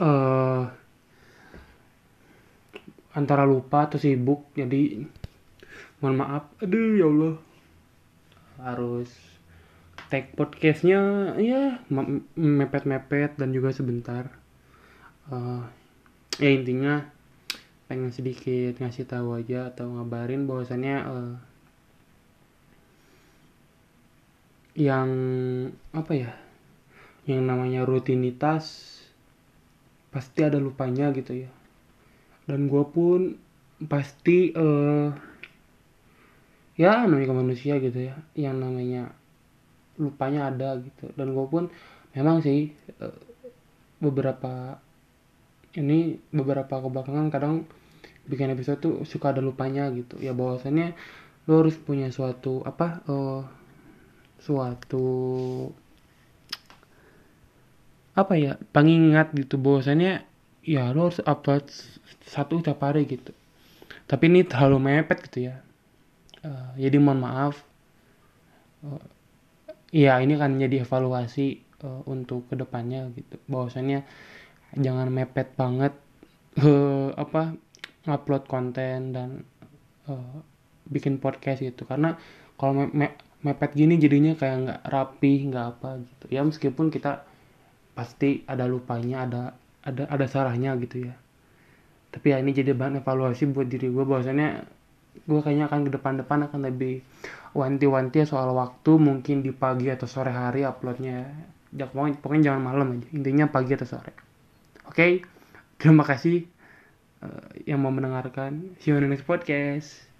eh antara lupa atau sibuk jadi mohon maaf. Aduh ya Allah. Harus take podcastnya ya me- mepet-mepet dan juga sebentar. Eh, ya intinya pengen sedikit ngasih tahu aja atau ngabarin bahwasannya eh, yang apa ya yang namanya rutinitas pasti ada lupanya gitu ya. Dan gue pun pasti eh ya namanya manusia gitu ya yang namanya lupanya ada gitu. Dan gue pun memang sih eh, beberapa ini beberapa kebelakangan kadang bikin episode tuh suka ada lupanya gitu. Ya bahwasannya lo harus punya suatu apa eh suatu apa ya pengingat gitu bahwasannya ya lo harus upload satu tiap hari gitu. Tapi ini terlalu mepet gitu ya. Eh, jadi mohon maaf. Eh, ya ini kan jadi evaluasi eh, untuk ke depannya gitu. Bahwasannya jangan mepet banget eh, apa ngupload konten dan eh, bikin podcast gitu. Karena kalau me- me- mepet gini jadinya kayak nggak rapi nggak apa gitu. Ya meskipun kita pasti ada lupanya ada ada ada salahnya gitu ya. Tapi ya ini jadi bahan evaluasi buat diri gue bahwasannya gue kayaknya akan ke depan-depan akan lebih wanti-wanti soal waktu mungkin di pagi atau sore hari uploadnya. Ya, pokoknya, pokoknya jangan malam aja intinya pagi atau sore. Oke terima kasih eh, yang mau mendengarkan. See you on the next podcast